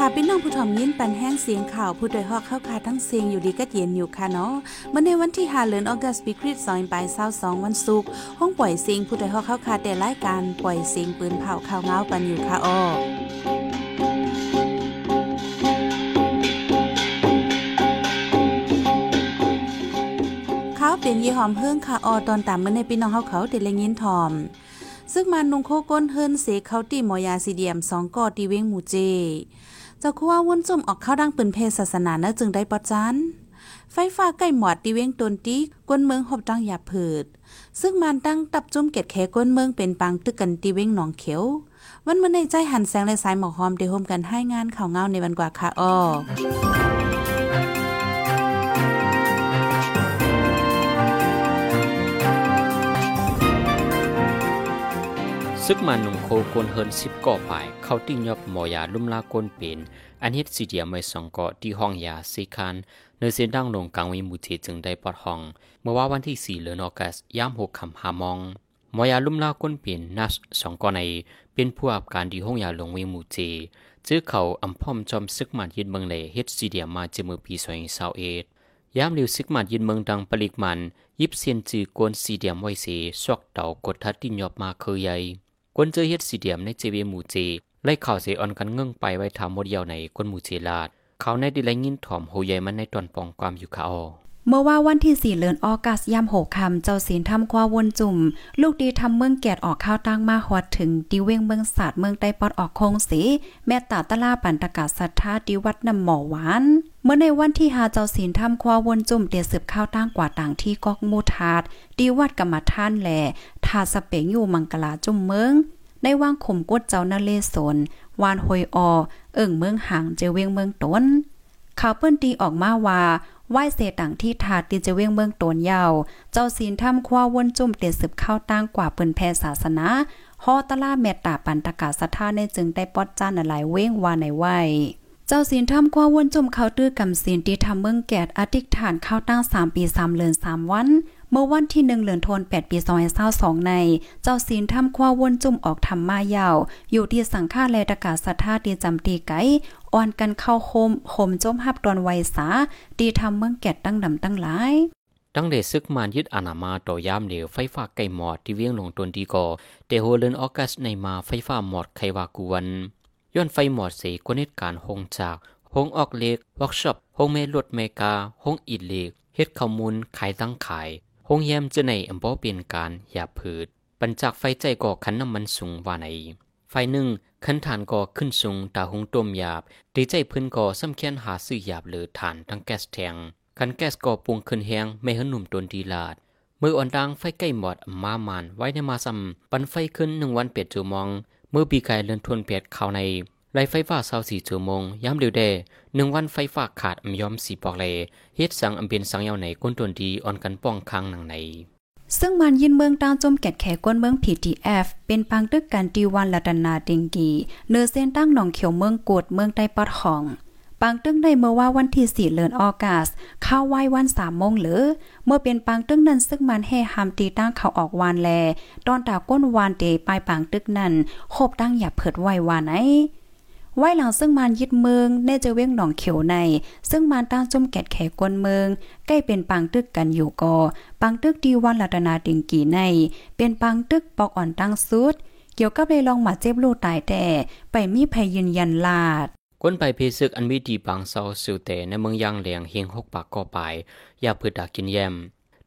ค่ะพี่น้องผู้ถมยินปันแห้งเสียงข่าวผู้โดยฮอกเข้าคาทั้งเสียงอยู่ดีก็เย็นอยู่ค่ะเนาะเมื่อในวันที่5เดือนออกัสปีคริสต์2ปี22วันศุกร์ห้องปล่อยเสียงผู้โดยฮอกเข้าคาแต่รายการปล่อยเสียงปืนเผาข่าวเงาปันอยู่ค่ะอ้อเขาเป็นยี่หอมเฮิ่งค่ะออตอนตามเมื่อในพี่น้องเฮาเขาเด็ดเลงยินทอมซึ่งมันนุงโคก้นเฮิรนเสเขาตีมอยาสีเดียมสองกอตีเว้งหมูเจ เจ้าคัววนจุ่มออกเข้าดังปืนเพศศาสนาเนจึงได้ปอจันไฟฟ้าใกล้หมอดตีเว้งตนตีกวนเมืองหอบตั้งหยาเผิด ซึ่งมันตั้งตับจุ่มเกตแขกวนเมืองเป็นปังตึกกันตีเว้งหนองเขียว วันเมื่อในใจหันแสงและสายหมอกหอมเดโฮมกันให้งานข่าวเงาในวันกว่าค่ะอ้อ ซึกมันหนุ่มโคกนเฮินสิบก่อป่าย เข้าติ้งยอบหมอยาลุ่มลากนเป็น อันเฮ็ดสีเดียไม่สองเกาะที่ห้องยาสีคานเนื้อเส้นดังลงกลางวิมุทีจึงได้ปอดห้อง เมื่อว่าวันที่สี่เดือนออกัสย่ามหกคำหามองหมอยาลุ่มลากนเป็นนัสสองก่อใน เป็นผู้อับการดีห้องยาลงวิมุทีจื้อเขาอำพ่อมจอมซึกมันยินเมืองเลเฮ็ดสีเดียมาเจมือปีสองสาวเอ็ดยามเลียวซึกมันยินเมืองดังปลิกมัน ยิบเซียนจือกวนสีเดียมไว้เสซอกเต่ากดทัดที่ยอบมาเคยใหญ่ กวนเจอเฮ็ดสีเดียมในเจวหมู่เจไล่ข่าวเสออนกันเงื่งไปไว้ทำมดเดียวในกวนหมู่เจลาด เขาในดิไลยินถ่อมโหใหญ่มันในตอนปองความอยู่ขาออ เมื่อว่าวันที่สี่เลือนออกัสยามหกคำเจ้าศีลทำควาวนจุ่ม ลูกดีทำเมืองแกดออกข้าวตั้งมาฮอดถึงดีเวงเมืองศาสตร์เมืองใต้ปอดออกคงสีแม่ตาตะลาปันตะกาศศรัทธาดีวัดน้ำหมอหวานเมื่อในวันที่หาเจ้าศีลทำควาวนจุ่มเตียสืบข้าวตั้งกว่าต่างที่กอกมูทาดดีวัดกรรมท่านแหล่ทาสเปงอยู่มังกลาจุ่มเมืองในว่างข่มกดเจ้านาเลสนวานหอยออ เอิ่งเมืองห่างเจเวงเมืองต้นข่าวเปิ้นตีออกมาว่า ไหว้เสต่างที่ถาดตีจะเวียงเมืองโตนยาว เจ้าศีลถ้ำคว้าวนจุ่มเตียสืบเข้าตั้งกว่าเปิ่นแพศาสนาฮอตะล่าเมตตาปันตกาศรัทธาในจึงได้ปอดจ้านหลายเว้งวาในไหวเจ้าศีลทำคว้าวนจุ่มเขาตื้อกำศีลที่ทำเมืองแกดอธิษฐานเข้าตั้ง3ปี3เลือน3วัน เมื่อวันที่หนึ่งเหลือนโทน 8 ปี2022ใน เจ้าศีลทำคว้าวนจุ่มออกทำมายาว อยู่ที่สังฆาแลตกาศรัทธาตีจำตีไกอ่อนกันเข้าโคมโคมจมหับตอนไวสาดีทำเมืองแกดตั้งดำตั้งหลายตั้งเดซึกมานยึดอานามาต่อยามเหลวไฟฟ้าไก่หมอดที่เวียงลงตนดีก่อเตโฮเลนออกัสในมาไฟฟ้าหมอดไขวากวนย้อนไฟหมอดเสกวนเหตุการหงจากหงออกเล็กวิร์กช็อปหงเมลดเมกาหงอีดเล็กเฮ็ดข้อมูลขายตั้งขาย หงแยมจะในอำบ่เปลี่ยนการอย่าผืด ปัญจากไฟใจก่อขันน้ำมันสูงว่าไหนไฟหนึ่งขันฐานก่อขึ้นสูงตาหงต้มหยาบดีใจพื้นก่อซ้ำเคียนหาซื้อหยาบหรือฐานทั้งแก๊สแทงคันแก๊สก่อปรุงขึ้นแหงไม่ห้หนุ่มตนดีลาดมืออ่อนดังไฟใกล้หมอดมามานไว้ในมาซ้ำปันไฟขึ้นหนึ่งวันเปียดจูมอง เมื่อปีกายเลื่อนทวนเปียดเข้าใน ไล่ไฟฟ้าเศร้าสี่ชั่วโมงย้ำเดียวเดหนึ่งวันไฟฟ้าขาดอำยอมสีปอกเลเฮ็ดสังอำเป็นสังเยาในก้นตนดีอ่อนกันป้องค้างหนังในซึ่งมันยินเมืองตางจมแกดแขกวนเมือง PTF เป็นปังตึกกันตีวันละดนาเดงกีเนื้อเส้นตั้งหนองเขียวเมืองกดเมืองใต้ปอดห้องปังตึงได้เมื่อว่าวันที่สี่เลือนออกัสเข้าไหว้วันสามโมงหรือ เมื่อเป็นปังตึงนั้นซึ่งมันให้หามตีตั้งเขาออกวานแล ตอนตาก้นวานเตปลายปังตึกนั้นโคบตั้งอย่าเผิดไหววานไหน ไว้หลังซึ่งมันยึดเมืองแน่จะเว้งหนองเขียวใน ซึ่งมันตั้งจุ่มแกดแขกวนเมืองใกล้เป็นปังตึกกันอยู่กอ ปังตึกดีวันลัตนาดิงกีใน เป็นปังตึกปอกอ่อนตั้งสุด เกี่ยวกับเลยลองมาเจ็บลูกตายแต่ ไปมีภัยยืนยันลาดก้นไปเพซึกอันมีดีบางเซาสิวแต่ในเมืองยางเหลียงเฮียงหกปากก่อปยอย่าพืดดากินแยม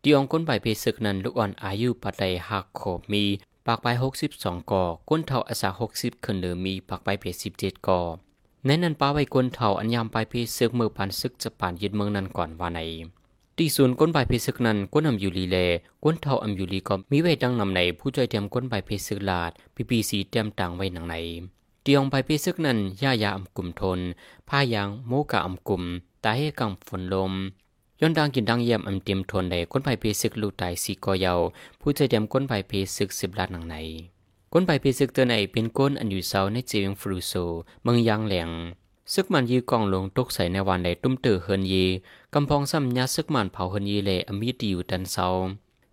ดีองก้นไปเพซึกนั้นลูกอ่อนอายุปัดไดหักโขมี ปากไปหกสิบสองกอก้นเท่าอาสาหกสิบขึ้นเหลือมีปากไปเพสิบเจ็ดกอในนั้นป้าไว้ก้นเท่าอันยามไปเพซึกเมื่อปันซึกจะป่านยึดเมืองนั้นก่อนว่าในที่ศูนย์ก้นใบเพซึกนั้นก้นอำยูลีเลก้นเท่าอำยูลีก็มีไว้ดังนำในผู้ช่วยเตรียมก้นใบเพซึกลาดพีพีซีเตรียมต่างไว้หนังในเตียงใบเพซึกนั้นย่ายาอำกลุ่มทนผ้ายางโมกะอำกลุ่มตาให้กังฝนลม ย้อนดังกินดังเยี่ยมอำเตรียมทนในก้นใบเพซึกลูกตายสีกอเยาผู้เตรียมก้นใบเพซึกสิบลาดหนังในก้นใบเพซึกตัวไหนเป็นก้นอันอยู่เซาในเจียงฟรูโซเมืองยางแหลงซึกมันยีกองลงตกใส่ในวันใดตุ้มเตือเฮินยีกำพองซ้ำยัดซึกมันเผาเฮินยีเลยอมีดีอยู่ดันเซา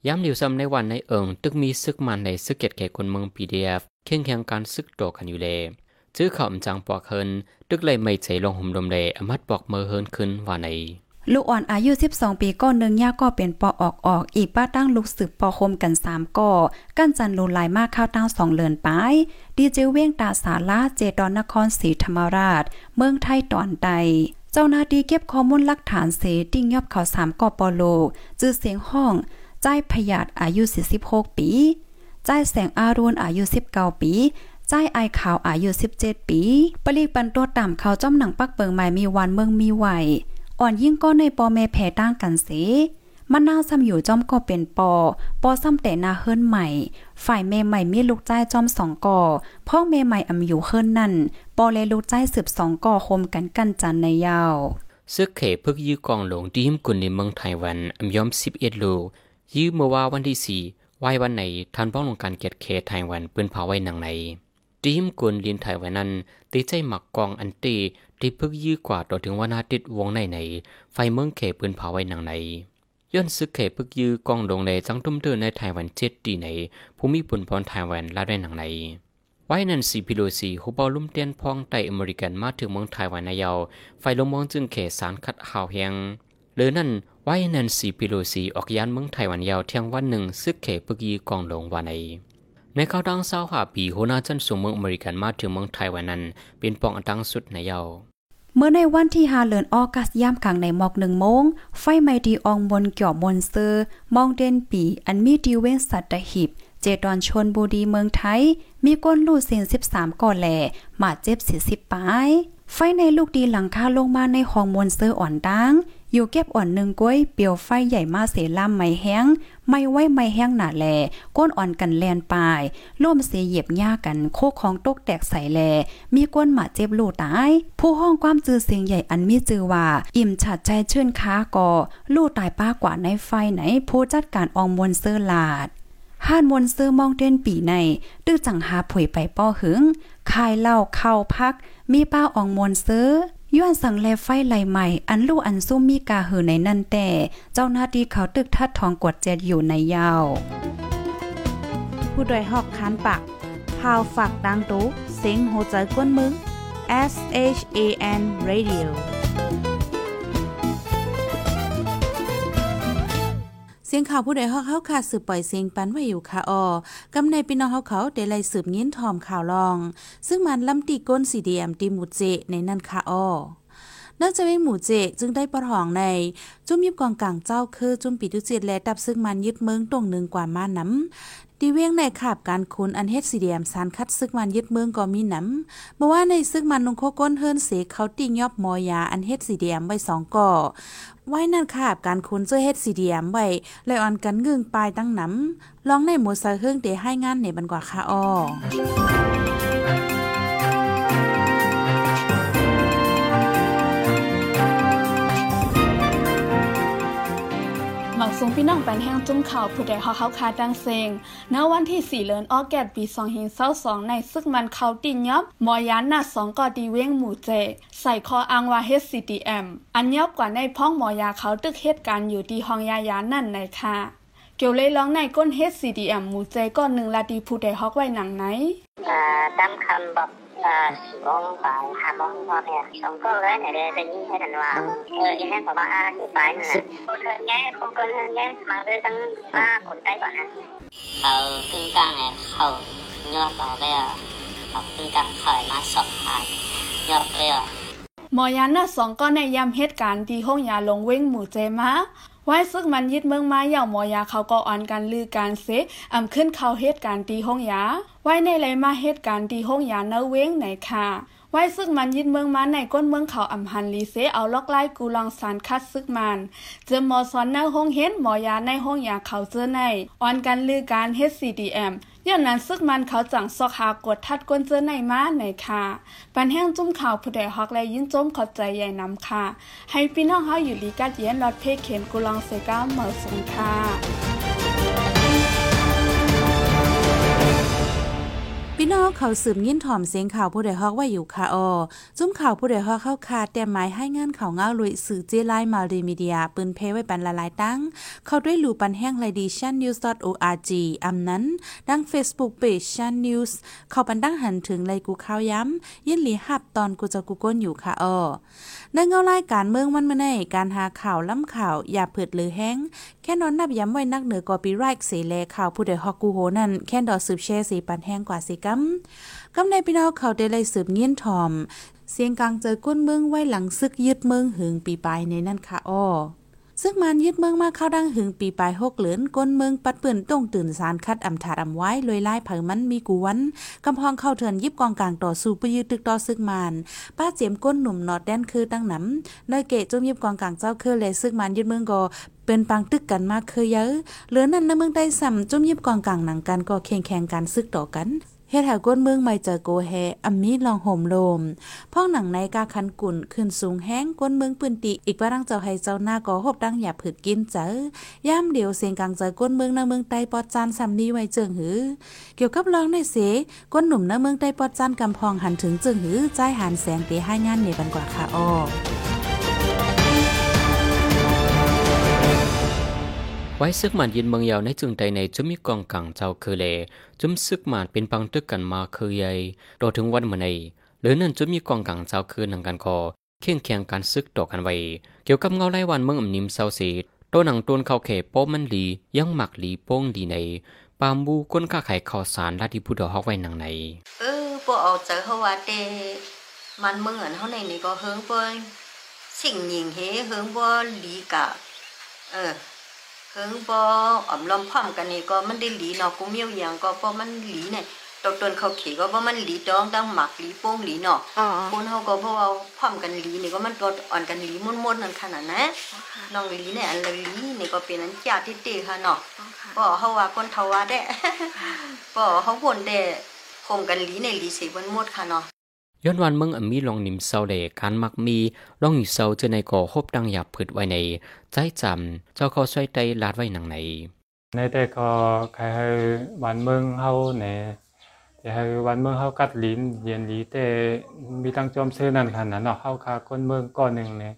ย้ำเหลียวซ้ำในวันในเอิงตึกมีซึกมันในซึกเก็ดแก่คนเมืองพีเดีเอฟเข่งแข่งการซึกโตกันอยู่เลจื้อข่าวจังปอกเฮินตึกเลยไม่ใจลงห่มดมเลอมัดปอกเมือเฮินขึ้นว่าใน ลูกอ่อนอายุ 12 ปีก็หนึ่งย่าก็เป็นปอออกออก อีกป้าตั้งลูกสืบปอคมกัน 3ก่อกั้นจันลูลายมากข้าวตั้งสองเลือนปายดีเจเว้งตาสาลาเจดอนนครศรีธรรมราช เมืองไทยตอนใดเจ้าหน้าที่เก็บข้อมูลหลักฐานเสติ้งยอบเขาสามก่อปอโลจื้อเสียงห้องใจพยาดอายุ 46 ปีใจแสงอารุณอายุ 19 ปีใจไอขาวอายุ 17 ปีปลีกปันตัวต่ำเขาจ้อมหนังปักเปิงใหม่มีวันเมืองมีไหว อ่อนยิ่งก็ในปอแม่แผ่ตั้งกันเสมันนาวซ้ำอยู่จอมก็เป็นปอ ปอซ้ำแต่นาเฮิรนใหม่ ฝ่ายเมใหม่มีลูกใจจอมสองก่อพ่อเมใหม่อำอยู่เฮิรนนั่น ปอเลลูกใจสืบสองก่อคมกันกันจันในยาวซึกเขพึกยื้อกองหลงดีมกุนในเมืองไต้หวันอำยอม11ลูกยื้อเมื่อว่าวันที่4ไหววันไหนทันป้องลงการเกียรติเขตไต้หวันปืนเผาไว้หนังในดีมกุนลินไต้หวันนั้นตีใจหมักกองอันตี ที่พึกยื้อกว่าต่อถึงวันอาทิตย์วงในในไฟเมืองเขปืนเผาไว้หนังในย้อนซึกเขพึกยื้อกองลงในจังตุ้มเตือนในไต้หวันเจ็ดตีในภูมิปุ่นพรไต้หวันลาได้หนังในไว้นันซีพิโลซีฮูเปาลุ่มเตียนพองไตอเมริกันมาถึงเมืองไต้หวันนายาวไฟลงมองจึงเขสารคัดหาวแหงหรือนั่นไว้นันซีพิโลซีออกยานเมืองไต้หวันยาวเที่ยงวันหนึ่งซึกเขปึกยีกองลงวานใน ในเขาดังเศร้าหาปีโหนาจันสูงเมืองอเมริกันมาถึงเมืองไต้หวันนั้น เป็นปองอันดังสุดในเยาเมื่อในวันที่5เดือนออกัสย่ามกลางในหมอกหนึ่งโมง ไฟไหม้ดีอองบนเกี่ยวมนเซอร์ มองเด่นปี อันมีดีเว้นสัตหิบ เจดอนชนบุรีเมืองไทย มีก้นลูกเสียง13 ก่อแหล่มาเจ็บ40ปาย ไฟในลูกดีหลังคาลงมาในห้องมนเซอร์อ่อนดังอยู่เก็บอ่อนหนึ่งก้วยเปียวไฟใหญ่มาเสล่ำไม่แห้ง ไม่ไว้ไม่แห้งหนาแล ก้นอ่อนกันแลนปลายร่วมเสียเหยียบหญ้ากันโคกของตกแตกใส่แล มีก้นหมาเจ็บลูตาย ผู้ห้องความจือเสียงใหญ่อันมีจือว่า อิ่มฉัดใจชื่นค้ากอลูตายป้ากว่าในไฟไหน ผู้จัดการอองมวลเซอร์ลาดห้านมนซื้อมองเด่นปีใน ตื้อจังหาผุยไปป้อหึงคายเหล้าเข้าพัก มีป้าอองมนซื้อ ย้อนสั่งแลไฟไหลใหม่ อันลู่อันซุ่มมีกาหือในนั่นแต่เจ้าหน้าที่เขาตึกทัดทองกวดเจ็ดอยู่ในยาว ผู้ดยหอกคันปากพาวฝากดังตู้เสียงโหใจกวนมึง S H A N Radio สียงข่าวผู้ใดฮาเฮาค่ะสืบปล่อยเสียงปันไว้อยู่ค่ะออกำในพี่น้องเฮาเขาได้ไล่สืบยินทอมข่าวลอง ซึ่งมันลำตีก้นสีเดียมตีหมูเจในนั่นค่ะออเนื่อกจากเป็นหมูเจจึงได้ประหองใน จุ้มยิบกองกลางเจ้าคือจุ้มปีดุเจตและดับซึ่งมันยึดเมืองตรงหนึ่งกว่ามาน้ำดีเวียงในขาบการคุณอันเฮ็ดสีเดียมสารคัดซึกมันยึดเมืองก็มีน้ำบ่ว่าในซึกมันนุงโคก้นเฮิรนเสเขาติ่งยอบมอยาอันเฮ็ดสีเดียมไว้สองก่อไว้นั่นขาบการคุณเจ้าเฮ็ดสีเดียมไว้เลยอ่อนกันงึงปลายตั้งน้ำลองในหมูใส่เฮิงเดให้งานในบันกว่าค่ะอ้อ พี่น้องแปนแห้งจุ้มข่าวผู้ใดฮอเขาคาดังเซงณวันที่ 4เดือนออแกตปี2022ในซึกมันเขาตินยอบมอยานหน้าสองกอดีเว้งหมู่เจ ใส่คออังว่า HCDM อันยอบกว่าในพ้องมอยาเขาตึกเหตุการณ์อยู่ที่ห้องยายานั่นในค่ะเกี่ยวเลยร้องในก้น HCDM หมู่เจก้อนหนึ่งลาดีผู้ใดฮอกไว้หนังไหนอ่าตามคำบอก อ่าสี่โมบ่ายห้มงพ่อเนี่ยสองก็เลยเนี่ยเดี๋ยวจะยิ่งให้กันว่าเออยิ่ให้บอกว่าอาที่ไปนั่นแหละคนเธอแง่เกินเธอแง่มาเลยตั้งห้าคนได้ก่อนนะเขาขึ้นกลางไงเขายอดต่อไปอะเขาขึ้นกลางถอยมาสอบผ่านยอดไปอะหมอยานน้าสองก็ในยามเหตุการณ์ที่ห้องยาลงเว้งหมู่เจมา ไว้ซึกมันยึดเมืองมาอย่างมอยาเขาก็อ่อนกันลือการเซอำขึ้นเขาเหตุการณ์ตีห้องยา ไว้ในไรมาเหตุการณ์ตีห้องยาเนเว้งไหนค่ะไว้ซึกมันยึดเมืองมาในก้นเมืองเขาอำหันลีเซเอาล็อกไล่กูลองสารคัดซึกมันเจอหมอสอนในห้องเห็นหมอยาในห้องยาเขาเจอในอ่อนกันลือการเฮ็ด CDM ย้อนนั้นซึกมันเขาจังซอกหากดทัดก้นเจอในมาในค่ะ ปันแห้งจุ้มข่าวผู้ใดฮอกและยินจมขอบใจใหญ่นำค่ะ ให้พี่น้องเฮาอยู่ลีกัดเย็นรอดเพเข็นกุลองเซก้าเหมือสงค่ะ เขาสืบยินถ่อมเสียงข่าวผู้ใดฮอกว่าอยู่ค่ะออจุ้มข่าวผู้ใดฮอกเข้าคาแต่หมายให้งานข่าวเงาลุยสื่อเจไลมารีมีเดีย ปืนเพไว้ปันละลายตั้ง เข้าด้วยหลูปันแห้งไลดีชันนิวส์ .org อำนั้น ดัง Facebook Page ชันนิวส์เข้าปันดังหันถึงไลกูข่าวย้ำยินหลีหับตอนกูจะกูก้นอยู่ค่ะออ ในเงารายการเมืองวันเมื่อในการหาข่าวล้ำข่าวอย่าเผิดหรือแห้ง แค่นอนนับย้ำไว้นักเหนือกอปีไรกเสแลข่าวผู้ใดฮอกกูโหนั่นแค่ดอสืบแช่สีปันแห้งกว่าสีกัมกำในพี่น้องเขาได้เลยสืบเงียนทอม เสียงกลางเจอก้นเมืองไว้หลังซึกยึดเมืองหึงปีปลายในนั่นค่ะอ้อ ซึ่งมันยึดเมืองมาเข้าดังหึงปีปลายหกเหลือนก้นเมืองปัดเปื่นต้องตื่นสารคัดอำถาดอำไว้ลอยไล่เผยมันมีกวันกำพองเข้าเถินยิบกองกลางต่อสู้ปยืดตึกต่อซึกมันป้าเจียมก้นหนุ่มนอดแดนคือตั้งหนำเนยเกะจมยิบกองกลางเจ้าคือเลยซึกมันยึดเมืองก็เป็นปังตึกกันมากเคยเยอะเหลือนั่นในเมืองได้สัมจมยิบกองกลางหนังกันก็เคียงแข่งกันซึกต่อกัน เฮ็ดให้ก้นเมืองไม่เจอโกแฮอัมมีลองห่มโลมพ้องหนังในกาคันกุ่นขึ้นสูงแห้งก้นเมืองปืนติ อีกว่าดังเจ้าให้เจ้าหน้าก็หบดังอย่าผึดกินเจอย่ามเดียวเสียงกลางเจอก้นเมืองในเมืองใต้ปอดจานซำนี้ไว้เจิงหือ เกี่ยวกับรองในเสก้นหนุ่มในเมืองใต้ปอดจานกำพองหันถึงเจิงหือใจหันแสงเตให้งานในบันกว่าค่ะอ้อ ไว้ซึกมันยินเมืองยาวในจึงใดในจุมีกองกังเจ้าคือเลจุมซึกมันเป็นปังตึกกันมาคือใหญ่โดถึงวันเมื่อในหรือนั่นจุมีกองกังเจ้าคือหนังกันคอเคียงเคียงการซึกต่อกันไว้ เกี่ยวกับเงาไล่วันเมืองอำนิมเศร้าสีตัวหนังต้นเข้าเขโป้มันหลียังหมักหลีโป้งดีในปามบูก้นก้าไข่ข่าวสารลาที่ผู้ดอฮอกไว้หนังในเออพอเอาเจอเขาว่าเตมันเมืองอันเขาในนี่ก็เฮิงบ่สิ่งหญิงเฮเฮิงบ่หลีกะเออ เฮิงบ่อ่อมลอมพร้อมกันนี่ก็มันได้หลีเนาะกูเมียวอย่างก็เพราะมันหลีเนี่ยตกตนเขาเขก็เพราะมันหลีดองดังหมักหลีโป้งหลีเนาะอ๋อคนเฮาก็เพราะว่าพร้อมกันหลีนี่ก็มันก็อ่อนกันหลีม่วนๆนั่นขนาดนะน้องหลีเนี่ยอันละหลีนี่ก็เป็นอันจาที่เตค่ะเนาะบ่เฮาว่าคนเทาว่าได้บ่เฮาวนได้คมกันหลีในหลีสิบ่หมดค่ะเนาะ ย้อนวันเมืองอมีลองนิมเศร้าเลการมักมีลองอยู่เศร้าเจอในก่อฮบดังหยาบพืดไว้ใน ใจจำเจ้าขาช่วยใจลาดไว้หนังในในแต่ก็ใครให้บ้านเมืองเฮาเนี่ยจะให้บ้านเมืองเฮากัดลิ้นเย็นลีแต่มีตั้งจอมซื้อนั่นขนาดเนาะเฮาคาคนเมืองก้อนหนึ่งเนี่ย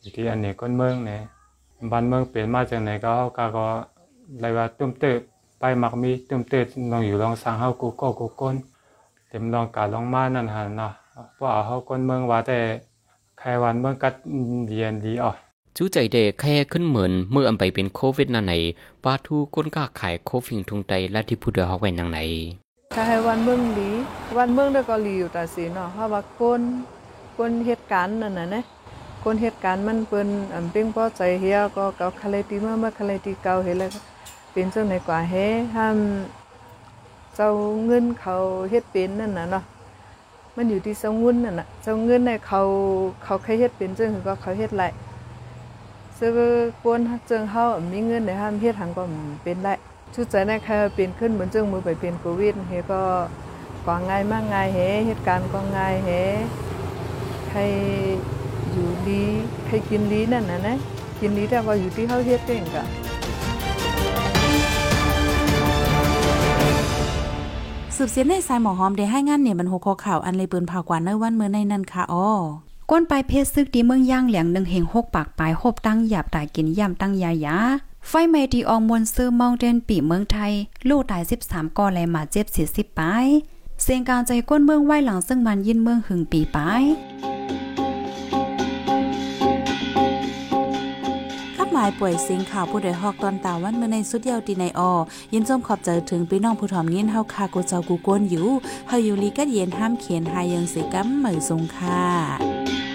อยู่ที่อันนี้คนเมืองเนี่ยบ้านเมืองเปลี่ยนมาจากไหนก็เฮาคาก็เลยว่าตุ้มเติบไปมักมีตุ้มเติบลองอยู่ลองสร้างเฮากูก็กูก้น เต็มลองกาลองมานั่นหั่นเนาะเพราะว่าเฮาคนเมืองว่าแต่ใครวันเมืองกัดเย็นดีอะจู้ใจเดแค่ขึ้นเหมือนเมื่ออำไปเป็นโควิดนั่นในปาทูก้นก้าขายโคฟิงทุงไตและที่ผู้ดอกฮอกไว้หนังในถ้าให้วันเมืองหลีวันเมืองได้ก็หลีอยู่แต่สิเนาะเพราะว่าคนคนเหตุการณ์นั่นน่ะนะคนเหตุการณ์มันเปิ้นอันเป้งพอใจเฮียก็เกาคาเลติมามาคาเลติเกาเฮ็ดแล้วก็เป็นจังไหนกว่าเฮห้าม เจ้าเงินเขาเฮ็ดเป็นนั่นน่ะเนาะมันอยู่ที่เจ้าเงินนั่นน่ะเจ้าเงินเนี่ยเขาเขาเคยเฮ็ดเป็นจังก็เขาเฮ็ดไรซึ่งคนเจังเฮามีเงินในห้ามเฮ็ดหังก็เป็นไรชุดใจนะค่ะเป็นขึ้นเหมือนจึงมือไปเป็นโควิดเฮก็ก็ง่ายมากง่ายเฮเหตุการณ์ก็ง่ายเฮใครอยู่ดีใครกินดีนั่นน่ะนะกินดีแต่ว่าอยู่ที่เขาเฮ็ดเองก สืบเสียในสายหมอหอมได้ให้งานเนี่ยมันหัวข้อข่าวอันเลยเปิ้นเผากว่าในวันเมื่อในนั้นค่ะอ๋อก้นไปเพศซึกดีเมืองย่างเหลียงหนึ่งเฮงหกปากปลายหบตั้งหยาบตายกินย่ำตั้งยายาไฟไหม้ดีอองมวลซื้อมองเดนปีเมืองไทย ลูกตาย 13ก่อแลมาเจ็บ40ปลายเสียงการใจก้นเมืองไหวหลังซึ่งมันยินเมืองหึงปีปลาย หมายป่วยสิงข่าวผู้ใดฮอกตอนตาวันเมื่อในสุดเยาวตีในออยินจมขอบใจถึงพี่น้องผู้ถ่อมยินเฮาคากูเจ้ากูกวนอยู่เฮาอยู่ลีกัดเย็นห้ามเขียนหายังสีกัมเหมยทรงค่ะ